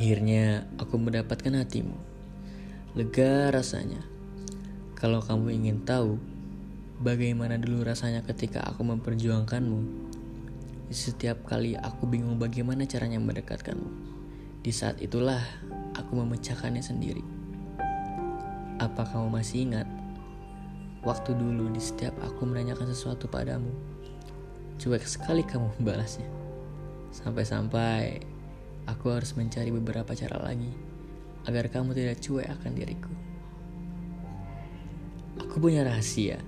Akhirnya aku mendapatkan hatimu. Lega rasanya. Kalau kamu ingin tahu bagaimana dulu rasanya ketika aku memperjuangkanmu, setiap kali aku bingung bagaimana caranya mendekatkanmu. Di saat itulah aku memecahkannya sendiri. Apa kamu masih ingat? Waktu dulu di setiap aku menanyakan sesuatu padamu, cuek sekali kamu membalasnya. Sampai-sampai Aku harus mencari beberapa cara lagi agar kamu tidak cuek akan diriku. Aku punya rahasia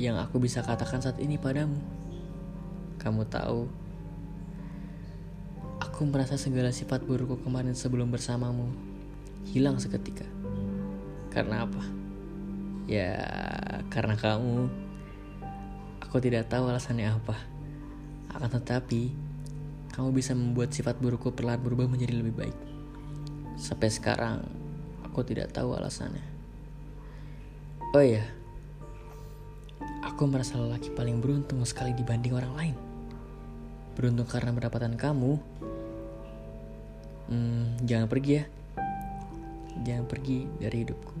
yang aku bisa katakan saat ini padamu. Kamu tahu, aku merasa segala sifat burukku kemarin sebelum bersamamu hilang seketika. Karena apa? Ya, karena kamu. Aku tidak tahu alasannya apa. Akan tetapi, kamu bisa membuat sifat burukku perlahan berubah menjadi lebih baik. Sampai sekarang, aku tidak tahu alasannya. Oh iya, aku merasa lelaki paling beruntung sekali dibanding orang lain. Beruntung karena mendapatkan kamu. Hmm, jangan pergi ya. Jangan pergi dari hidupku.